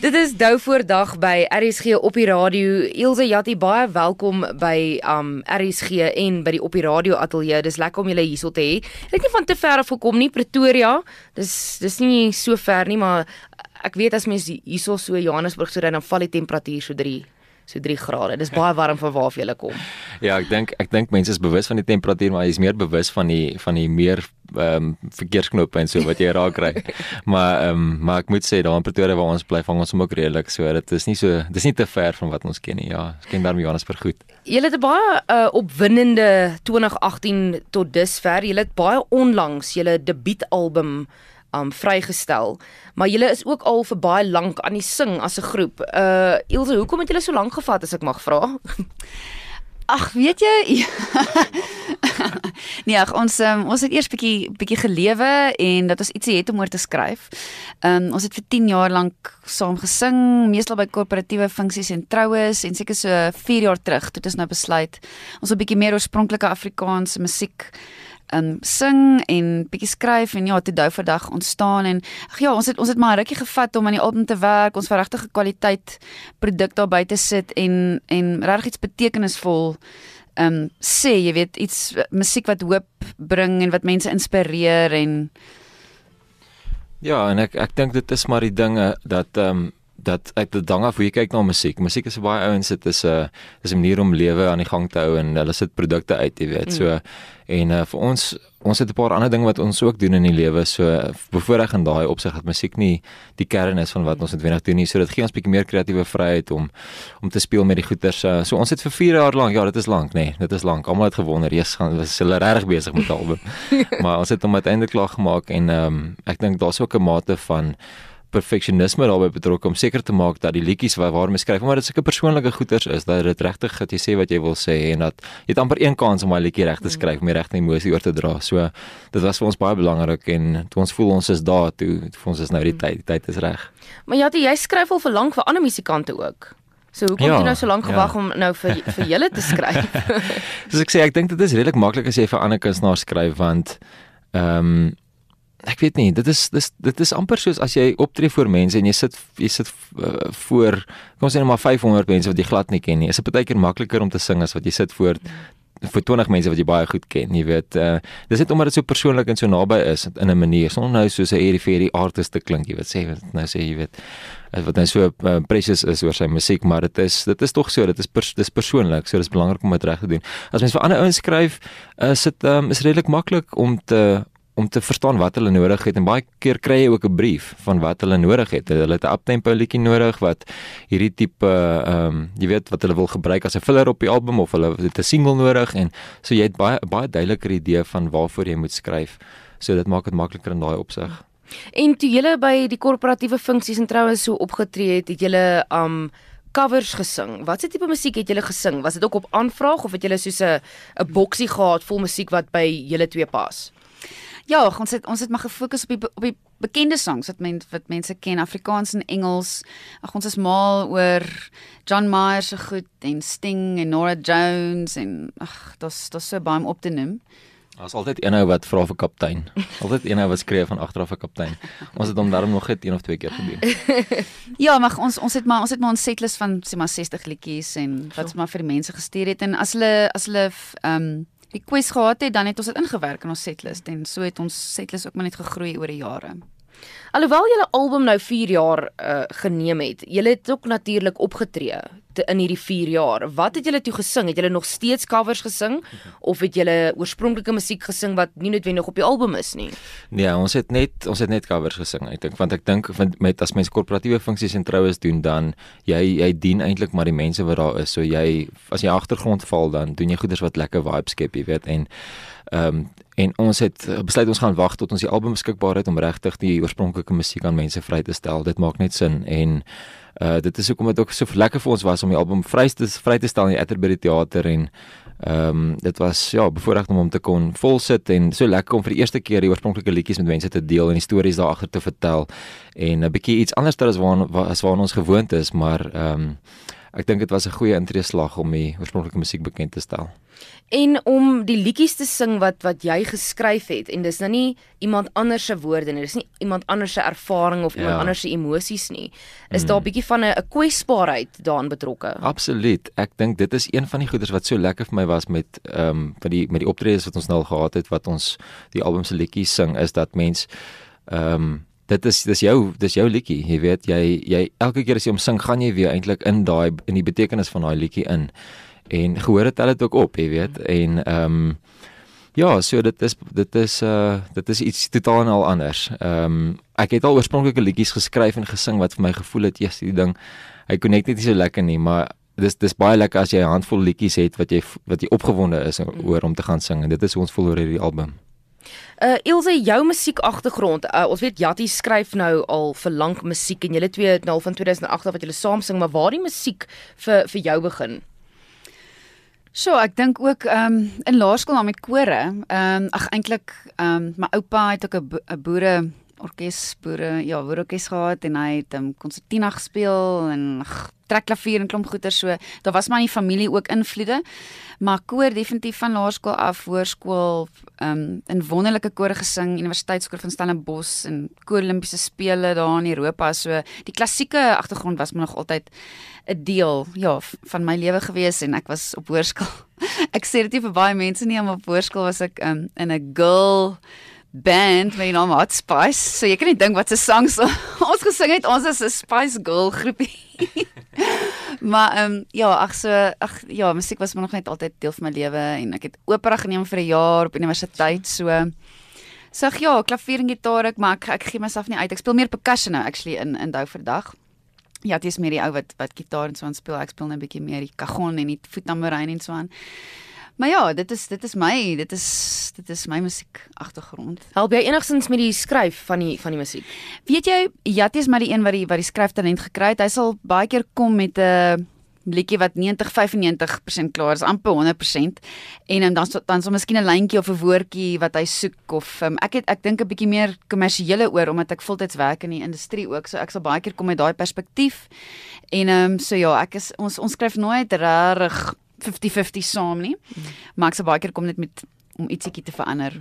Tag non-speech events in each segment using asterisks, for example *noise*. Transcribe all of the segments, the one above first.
Dit is Dou voordag by RSG op die radio. Ilse Jatti baie welkom by um RSG en by die op die radio ateljee. Dis lekker om julle hierso te hê. Ek het nie van te ver af gekom nie, Pretoria. Dis dis nie so ver nie, maar ek weet as mens hierso so Johannesburg so ry dan val die temperatuur so 3 so 3 grade. Dis baie warm van waar jy kom. Ja, ek dink ek dink mense is bewus van die temperatuur, maar jy is meer bewus van die van die meer ehm um, verkeersknope en so wat jy raak kry. *laughs* maar ehm um, maar ek moet sê daar in Pretoria waar ons bly, vang ons hom ook redelik. So dit is nie so dis nie te ver van wat ons ken nie. Ja, ons ken daarmee Johannesburg goed. Julle het 'n baie uh, opwindende 2018 tot dusver. Julle het baie onlangs julle debuutalbum um vrygestel. Maar julle is ook al vir baie lank aan die sing as 'n groep. Uh Ilse, hoekom het julle so lank gevat as ek mag vra? Ag, weet jy? *laughs* nee, ag, ons um, ons het eers bietjie bietjie gelewe en dat ons ietsie het om oor te skryf. Ehm um, ons het vir 10 jaar lank saam gesing, meestal by korporatiewe funksies en troues en seker so 4 jaar terug het ons nou besluit ons wil bietjie meer oorspronklike Afrikaanse musiek um sing en bietjie skryf en ja, toe dou vir dag ontstaan en ag ja, ons het ons het maar rukkie gevat om aan die album te werk, ons verregtige kwaliteit produk daar buite sit en en regtig iets betekenisvol um sê, jy weet, iets musiek wat hoop bring en wat mense inspireer en Ja, en ek ek dink dit is maar die dinge dat um dat uit die dang af hoe jy kyk na musiek. Musiek is baie ouens dit is 'n is 'n manier om lewe aan die gang te hou en hulle sit produkte uit, jy weet. Mm. So en uh, vir ons ons het 'n paar ander dinge wat ons ook doen in die lewe. So bevoorreg in daai opsig dat musiek nie die kern is van wat ons noodwendig doen nie. So dit gee ons bietjie meer kreatiewe vryheid om om te speel met die goeters. Uh, so ons het vir 4 jaar lank, ja, dit is lank, nê. Nee, dit is lank. Almal het gewonder, "Jesus, gaan was hulle regtig besig met die album?" *laughs* maar ons het hom uiteindelik klaar gemaak en ehm um, ek dink daar's ook 'n mate van perfeksionisme daarbey betrokke om seker te maak dat die liedjies waar waar mens skryf, omdat dit sulke persoonlike goeters is, dat dit regtig dat jy sê wat jy wil sê en dat jy het amper een kans om daai liedjie reg te mm. skryf, om die regte emosie oor te dra. So dit was vir ons baie belangrik en toe ons voel ons is daar toe, toe ons is nou die mm. tyd, die tyd is reg. Maar ja, jy skryf al vir lank vir ander musikante ook. So hoekom ja, het jy nou so lank ja. gewag om nou vir vir julle te skryf? *laughs* Soos ek sê, ek dink dit is redelik maklik as jy vir ander kunstenaars skryf want ehm um, ek weet nie, dit is dis dit is amper soos as jy optree voor mense en jy sit jy sit uh, voor kom ons sê net maar 500 mense wat jy glad nie ken nie. Is dit baie keer makliker om te sing as wat jy sit voor vir 20 mense wat jy baie goed ken, jy weet. Uh, dis net omdat dit so persoonlik en so naby is in 'n manier. Sonder nou soos 'n eerie vir die artiste klink, jy weet sê wat nou sê jy weet wat nou so uh, precious is oor sy musiek, maar dit is dit is tog so, dit is pers, dis persoonlik, so dis belangrik om dit reg te doen. As mens vir ander ouens skryf, is dit um, is redelik maklik om te om te verstaan wat hulle nodig het en baie keer kry jy ook 'n brief van wat hulle nodig het. Hulle het 'n uptempo liedjie nodig wat hierdie tipe ehm um, jy weet wat hulle wil gebruik as 'n filler op die album of hulle het 'n single nodig en so jy het baie baie duideliker idee van waarvoor jy moet skryf. So dit maak dit makliker in daai opsig. En toe jy by die korporatiewe funksies en troue so opgetree het, het jy um covers gesing. Watse tipe musiek het julle gesing? Was dit ook op aanvraag of het julle soos 'n 'n boksie gehad vol musiek wat by julle twee pas? Ja, ons het ons het maar gefokus op die op die bekende songs wat mense wat mense ken Afrikaans en Engels. Ag ons is mal oor John Mayer se goed en Sting en Nora Jones en ag dis dis so baie om op te noem. Daar's altyd een ou wat vra vir kaptein. Altyd een ou wat skree van agteraf vir kaptein. Ons het hom daarom nog net een of twee keer gedoen. *laughs* ja, maar ons ons het maar ons het maar 'n setlist van sê maar 60 liedjies en wat ons maar vir die mense gestuur het en as hulle as hulle ehm um, request gehad het, dan het ons dit ingewerk in ons setlist en so het ons setlist ook maar net gegroei oor die jare. Alhoewel julle album nou 4 jaar uh, geneem het, julle het ook natuurlik opgetree te, in hierdie 4 jaar. Wat het julle toe gesing? Het julle nog steeds covers gesing of het julle oorspronklike musiek gesing wat nie noodwendig op die album is nie? Nee, ons het net ons het net covers gesing. Ek dink want ek dink met as mense korporatiewe funksies en troues doen dan jy jy dien eintlik maar die mense wat daar is. So jy as jy agtergrond val dan doen jy goeders wat lekker vibes skep, jy weet en ehm um, en ons het besluit ons gaan wag tot ons die album beskikbaar het om regtig die oorspronklike musiek aan mense vry te stel. Dit maak net sin en uh dit is hoekom dit ook so lekker vir ons was om die album vry te vry te stel in die Atterbury teater en ehm um, dit was ja bevoorreg om hom te kon volsit en so lekker om vir die eerste keer die oorspronklike liedjies met mense te deel en die stories daar agter te vertel en 'n bietjie iets anders as waar as waar ons gewoond is maar ehm um, ek dink dit was 'n goeie intreeslag om die oorspronklike musiek bekend te stel. En om die liedjies te sing wat wat jy geskryf het en dis nou nie iemand anders se woorde nie, dis nie iemand anders se ervaring of iemand Ja. anders se emosies nie. Is daar 'n bietjie van 'n kwesbaarheid daarin betrokke? Absoluut. Ek dink dit is een van die goeders wat so lekker vir my was met ehm um, met die met die optredes wat ons nou al gehad het wat ons die album se liedjies sing is dat mens ehm um, dit is dis jou dis jou liedjie. Jy weet jy jy elke keer as jy hom sing, gaan jy weer eintlik in daai in die betekenis van daai liedjie in. En gehoor het hulle dit ook op, jy weet. En ehm um, Ja, so dit is dit is uh dit is iets totaal en al anders. Ehm um, ek het al oorspronklike liedjies geskryf en gesing wat vir my gevoel het, "Jesus, die ding hy connect net nie so lekker nie, maar dis dis baie lekker as jy 'n handvol liedjies het wat jy wat jy opgewonde is oor om te gaan sing en dit is hoe ons voel oor hierdie album. Uh Ilse, jou musiek agtergrond. Uh, ons weet Jatti skryf nou al vir lank musiek en julle twee het nou al van 2008 af wat julle saam sing, maar waar die musiek vir vir jou begin? So, ek dink ook ehm um, in laerskool dan met kore. Ehm um, ag eintlik ehm um, my oupa het ook 'n boere orkes boere ja, boerorkes gehad en hy het ehm um, konsertina gespeel en ag, trekklavier en klomp goeie so. Daar was maar in die familie ook invloede. Maar koor definitief van laerskool af, hoërskool ehm um, in wonderlike kore gesing, Universiteitskoor van Stellenbosch en koor Olimpiese spele daar in Europa. So die klassieke agtergrond was maar nog altyd 'n deel ja van my lewe gewees en ek was op hoërskool. *laughs* Ek sê dit nie vir baie mense nie, maar op hoërskool was ek um, in 'n girl band met die naam Hot Spice. So jy kan nie dink wat se songs *laughs* ons gesing het. Ons is 'n Spice Girl groepie. *laughs* maar ehm um, ja, ag so ag ja, musiek was maar nog net altyd deel van my lewe en ek het opera geneem vir 'n jaar op universiteit. So So ag ja, klavier en gitaar ek maar ek, ek gee myself nie uit. Ek speel meer percussion nou actually in in Douverdag. Ja, dit is meer die ou wat wat gitaar en so aan speel. Ek speel net 'n bietjie meer die kagon en die voettambourijn en so aan. Maar ja, dit is dit is my, dit is dit is my musiek agtergrond. Help jy enigstens met die skryf van die van die musiek? Weet jy, Jatti is maar die een wat die wat die skryftalent gekry het. Hy sal baie keer kom met 'n liedjie wat 90-95% klaar is, amper 100% en um, dan dan so miskien 'n lyntjie of 'n woordjie wat hy soek of um, ek het ek dink 'n bietjie meer kommersiële oor omdat ek voltyds werk in die industrie ook, so ek sal baie keer kom met daai perspektief. En ehm um, so ja, ek is ons ons skryf nooit regtig 50-50 saam nie. Maar ek sal baie keer kom net met om ietsiekie te verander.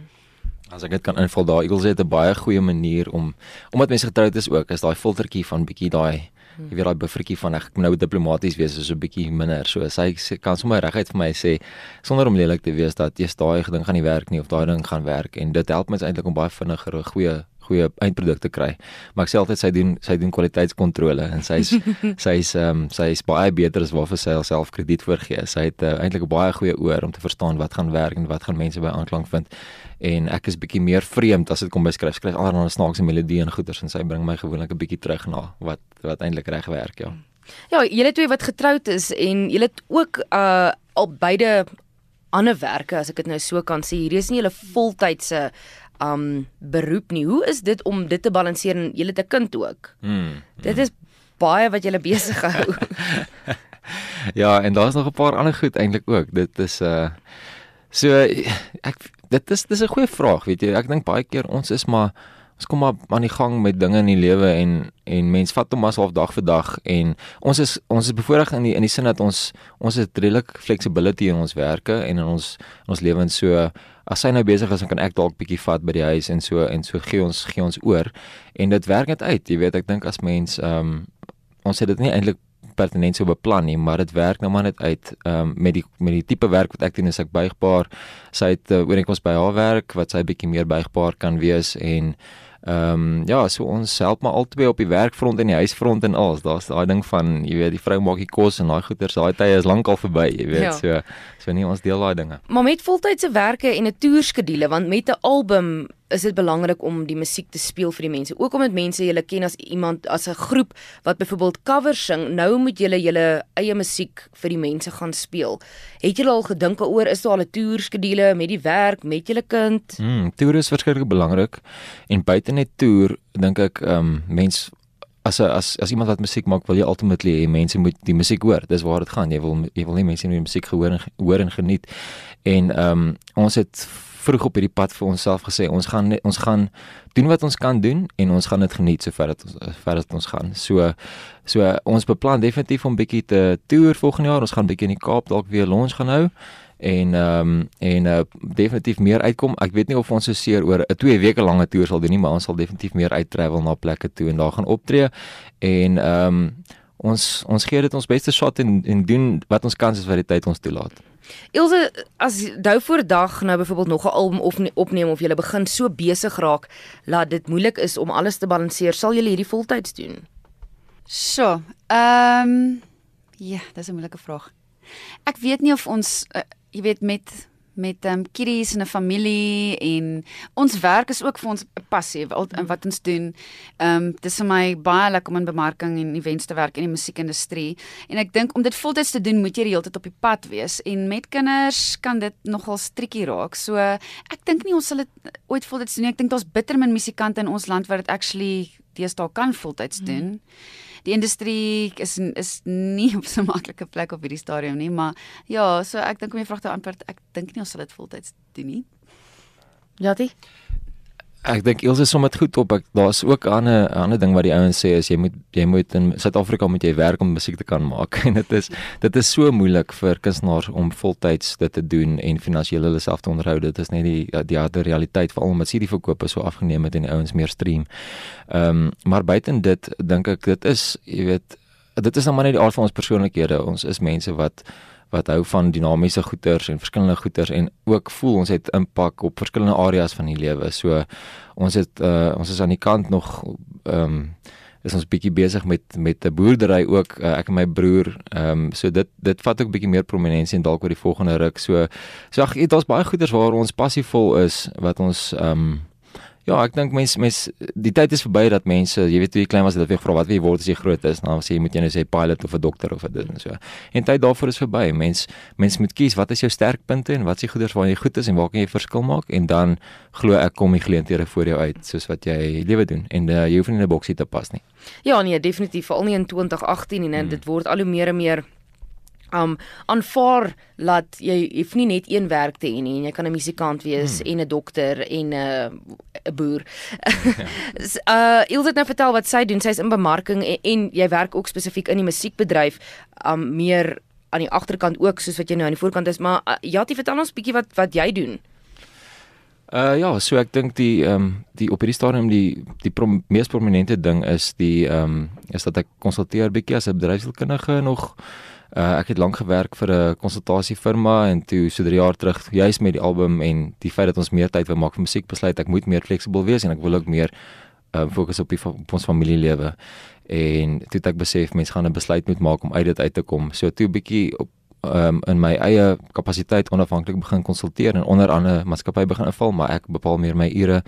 As ek dit kan invul daar, Eagles het 'n baie goeie manier om omdat mense getroud is ook, is daai filtertjie van bietjie daai jy weet daai buffertjie van ek moet nou diplomaties wees is so 'n bietjie minder. So sy kan sommer reguit vir my sê sonder om lelik te wees dat jy's daai ding gaan nie werk nie of daai ding gaan werk en dit help mens eintlik om baie vinniger 'n goeie goeie eindproduk te kry. Maar ek sê altyd sy doen sy doen kwaliteitskontrole en sy's *laughs* sy's ehm um, sy's baie beter as waarvoor sy haarself krediet voorgee. Sy het uh, eintlik 'n baie goeie oor om te verstaan wat gaan werk en wat gaan mense by aanklank vind. En ek is bietjie meer vreemd as dit kom by skryf. Skryf allerlei snaakse melodieë en goeters en sy bring my gewoonlik 'n bietjie terug na wat wat eintlik reg werk, ja. Ja, julle twee wat getroud is en julle het ook uh al beide ander werke as ek dit nou so kan sê. Hierdie is nie julle voltydse um beroep nie. Hoe is dit om dit te balanseer en julle het 'n kind ook? Hmm. Dit is baie wat julle besig hou. *laughs* *laughs* Ja, en daar's nog 'n paar ander goed eintlik ook. Dit is uh so ek dit is dis 'n goeie vraag, weet jy. Ek dink baie keer ons is maar ons kom maar aan die gang met dinge in die lewe en en mens vat hom as half dag vir dag en ons is ons is bevoordeel in die in die sin dat ons ons het redelik flexibility in ons werke en in ons in ons lewens so as sy nou besig is dan kan ek dalk bietjie vat by die huis en so en so gee ons gee ons oor en dit werk net uit jy weet ek dink as mens ehm um, ons het dit nie eintlik pertinent so beplan nie, maar dit werk nou maar net uit ehm um, met die met die tipe werk wat ek doen is ek buigbaar. Sy het uh, ooreenkoms by haar werk wat sy bietjie meer buigbaar kan wees en ehm um, ja, so ons help maar albei op die werkfront en die huisfront en alles. Daar's daai ding van jy weet die vrou maak die kos en daai goeters, daai tye is lankal verby, jy weet. Ja. So so nee, ons deel daai dinge. maar met voltydse werke en 'n toerskedule want met 'n album is dit belangrik om die musiek te speel vir die mense. Ook omdat mense julle ken as iemand as 'n groep wat byvoorbeeld covers sing. Nou moet julle julle eie musiek vir die mense gaan speel. Het julle al gedink daaroor is daar al 'n toerskedule met die werk met julle kind? Mm, toer is verskriklik belangrik en buite net toer dink ek ehm um, mens as as as iemand wat musiek maak wil jy ultimately hê mense moet die musiek hoor. Dis waar dit gaan. Jy wil jy wil nie mense net die musiek gehoor en hoor en geniet. En ehm um, ons het vroeg op hierdie pad vir onsself gesê ons gaan ons gaan doen wat ons kan doen en ons gaan dit geniet sover dit ons ver as ons gaan. So so ons beplan definitief om bietjie te toer volgende jaar. Ons gaan bietjie in die Kaap dalk weer lunch gaan hou en ehm um, en uh, definitief meer uitkom. Ek weet nie of ons so seer oor 'n 2 weke lange toer sal doen nie, maar ons sal definitief meer uit travel na plekke toe en daar gaan optree en ehm um, ons ons gee dit ons beste shot en en doen wat ons kan as wat die tyd ons toelaat. Ilse as dou voor dag nou byvoorbeeld nog 'n album of opneem of jy begin so besig raak dat dit moeilik is om alles te balanseer, sal jy hierdie voltyds doen? So, ehm um, ja, dis 'n moeilike vraag. Ek weet nie of ons uh, jy weet met met ehm um, kiddies en 'n familie en ons werk is ook vir ons 'n passie wat wat ons doen. Ehm um, dis vir my baie lekker om in bemarking en events te werk in die musiekindustrie en ek dink om dit voltyds te doen moet jy die hele tyd op die pad wees en met kinders kan dit nogal triekie raak. So ek dink nie ons sal dit ooit voltyds doen nie. Ek dink daar's bitter min musikante in ons land wat dit actually deesdae kan voltyds hmm. doen. Hmm die industrie is is nie op so 'n maklike plek op hierdie stadium nie, maar ja, so ek dink om jy vra te antwoord, ek dink nie ons sal dit voltyds doen nie. Ja, dit Ek dink Elsje som dit goed op. Ek daar's ook 'n ander ander ding wat die ouens sê is jy moet jy moet in Suid-Afrika moet jy werk om musiek te kan maak. *laughs* En dit is dit is so moeilik vir kunstenaars om voltyds dit te doen en finansiële hulle self te onderhou. Dit is net die die harde realiteit veral omdat CD verkope so afgeneem het en die ouens meer stream. Ehm um, maar buiten dit dink ek dit is jy weet dit is nou maar net die aard van ons persoonlikhede. Ons is mense wat wat hou van dinamiese goeters en verskillende goeters en ook voel ons het impak op verskillende areas van die lewe. So ons het uh, ons is aan die kant nog ehm um, is ons bietjie besig met met 'n boerdery ook uh, ek en my broer ehm um, so dit dit vat ook bietjie meer prominensie en dalk oor die volgende ruk. So so ag daar's baie goeters waar ons passievol is wat ons ehm um, Ja, ek dink mense mense die tyd is verby dat mense, jy weet toe jy klein was, het hulle vra wat wil jy word as jy groot is? Nou sê jy moet jy nou sê pilot of 'n dokter of 'n dit en so. En tyd daarvoor is verby. Mense mense moet kies wat is jou sterkpunte en wat is die goeders waar jy goed is en waar kan jy verskil maak en dan glo ek kom die geleenthede voor jou uit soos wat jy lewe doen en uh, jy hoef nie in 'n boksie te pas nie. Ja, nee, definitief veral nie in 2018 en hmm. dit word al hoe meer en meer um aanvaar dat jy hoef nie net een werk te hê nie en jy kan 'n musikant wees hmm. en 'n dokter en 'n uh, 'n boer. Ja. *laughs* uh Ilse het nou vertel wat sy doen. Sy's in bemarking en, en jy werk ook spesifiek in die musiekbedryf um meer aan die agterkant ook soos wat jy nou aan die voorkant is, maar uh, Jati vertel ons bietjie wat wat jy doen. Uh ja, so ek dink die ehm um, die op hierdie stadium die die prom, mees prominente ding is die ehm um, is dat ek konsulteer bietjie as 'n bedryfskundige nog. Uh, ek het lank gewerk vir 'n konsultasiefirma en toe so 3 jaar terug juis met die album en die feit dat ons meer tyd wil maak vir musiek besluit ek moet meer fleksibel wees en ek wil ook meer uh, fokus op die op ons familielewe. En toe het ek besef mense gaan 'n besluit moet maak om uit dit uit te kom. So toe 'n bietjie op um, in my eie kapasiteit onafhanklik begin konsulteer en onder andere maatskappy begin invul maar ek bepaal meer my ure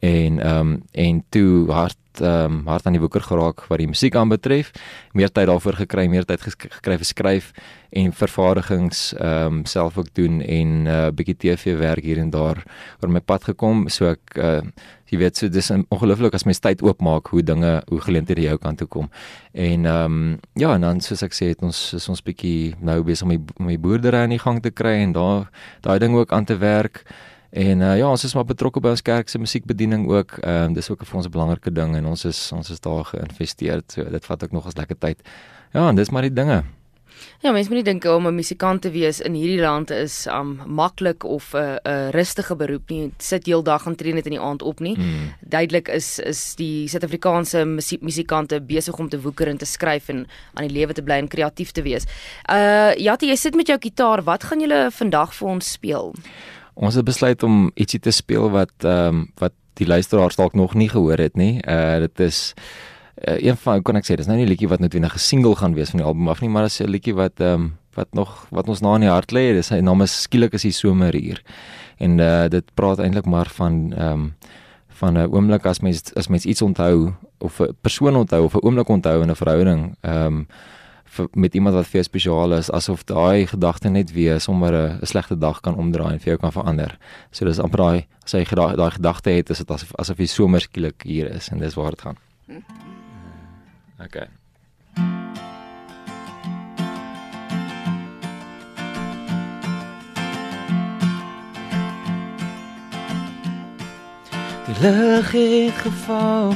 en ehm um, en toe hard ehm um, hard aan die woeker geraak wat die musiek aanbetref. Meer tyd daarvoor gekry, meer tyd gekry vir skryf en vervaardigings ehm um, self ook doen en 'n uh, bietjie TV werk hier en daar oor my pad gekom. So ek uh, jy weet so dis ongelooflik as mens tyd oopmaak hoe dinge hoe geleenthede jou kant toe kom. En ehm um, ja, en dan soos ek sê het ons is ons bietjie nou besig om my, my boerdery aan die gang te kry en daar daai ding ook aan te werk. En uh, ja, ons is maar betrokke by ons kerk se musiekbediening ook. Ehm um, dis ook vir ons 'n belangrike ding en ons is ons is daar geïnvesteer. So dit vat ook nog 'n lekker tyd. Ja, en dis maar die dinge. Ja, mense moet nie dink om 'n musikant te wees in hierdie land is um maklik of 'n uh, 'n rustige beroep nie. Sit heeldag en train net in die aand op nie. Mm. Duidelik is is die Suid-Afrikaanse musikante besig om te woeker en te skryf en aan die lewe te bly en kreatief te wees. Uh Jatti, jy sit met jou kitaar. Wat gaan julle vandag vir ons speel? Ons het besluit om ietsie te speel wat ehm um, wat die luisteraars dalk nog nie gehoor het nie. Uh dit is uh, een van kon ek sê, dis nou nie 'n liedjie wat noodwendig 'n single gaan wees van die album af nie, maar dis 'n liedjie wat ehm um, wat nog wat ons na in die hart lê. Dis sy naam is skielik is die somer hier. En uh dit praat eintlik maar van ehm um, van 'n oomblik as mens as mens iets onthou of 'n persoon onthou of 'n oomblik onthou in 'n verhouding. Ehm um, met iemand wat vir jou spesiaal is asof daai gedagte net weer sommer 'n slegte dag kan omdraai en vir jou kan verander. So dis amper daai as jy daai gedagte het is dit asof asof jy sommer skielik hier is en dis waar dit gaan. Okay. Die lig het geval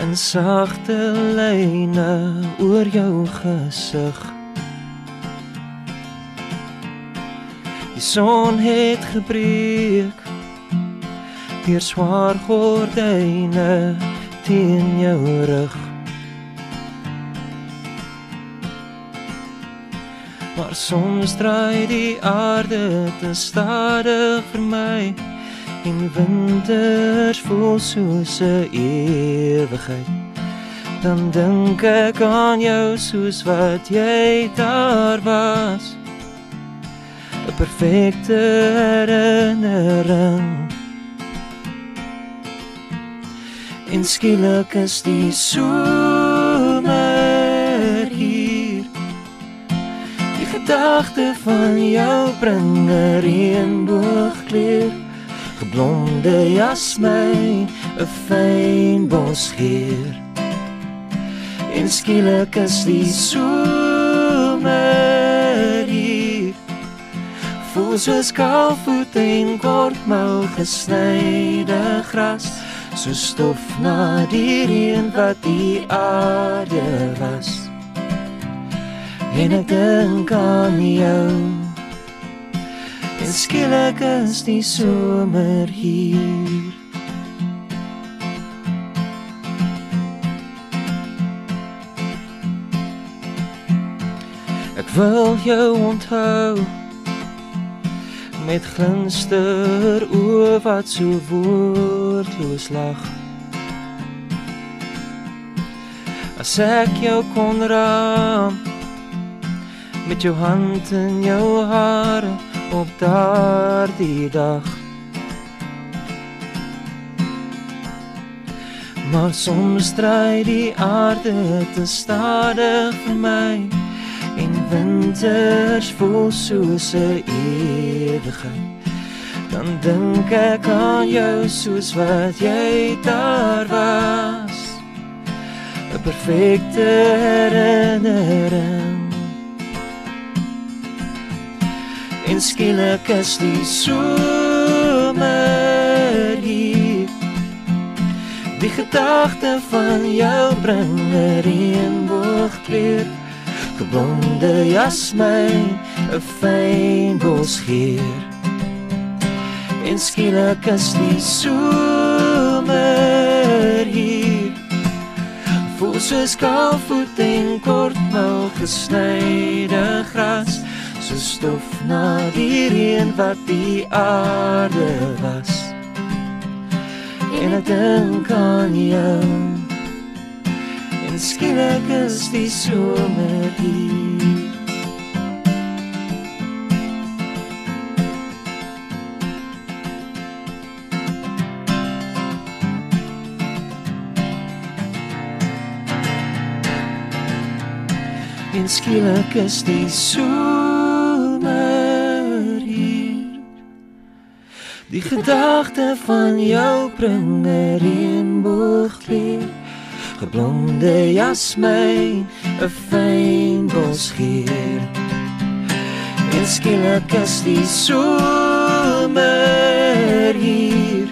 in sagte lyne oor jou gesig. Die son het gebreek deur swaar gordyne teen jou rug. Maar soms draai die aarde te stadig vir my en winters voel soos 'n ewigheid. Dan dink ek aan jou soos wat jy daar was. 'n Perfekte herinnering. En skielik is die somer hier. Die gedagte van jou bring 'n reënboogkleur geblonde jasmyn, 'n fyn bosgeur. En skielik is die somer hier. Voel soos kaalvoet en kortmou gesnyde gras, so stof na die reën wat die aarde was. En ek dink aan jou. En skielik is die somer hier. Ek wil jou onthou met glinster oë wat so woordloos lag. As ek jou kon raam met jou hand in jou hare op daardie dag. Maar soms draai die aarde te stadig vir my en winters voel soos 'n ewigheid. Dan dink ek aan jou soos wat jy daar was. 'n Perfekte herinnering. En skielik is die somer hier. Die gedagte van jou bring 'n reënboogkleur. Geblonde jasmyn, 'n fyn bosgeur. En skielik is die somer hier. Voel soos kaalvoet en kortmou gesnyde gras so stof na die reën wat die aarde was. En ek dink aan jou. Skielik is die somer hier. En skielik is die somer hier. Die gedagte van jou bring 'n reënboogkleur. Geblonde jasmyn, 'n fyn bosgeur. En skielik is die somer hier.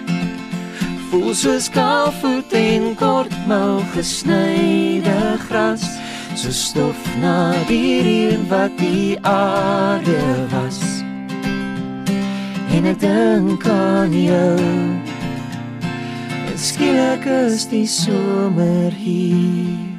Voel soos kaalvoet en kortmou gesnyde gras so stof na die reën wat die aarde was. En ek dink aan jou. Skielik is die somer hier.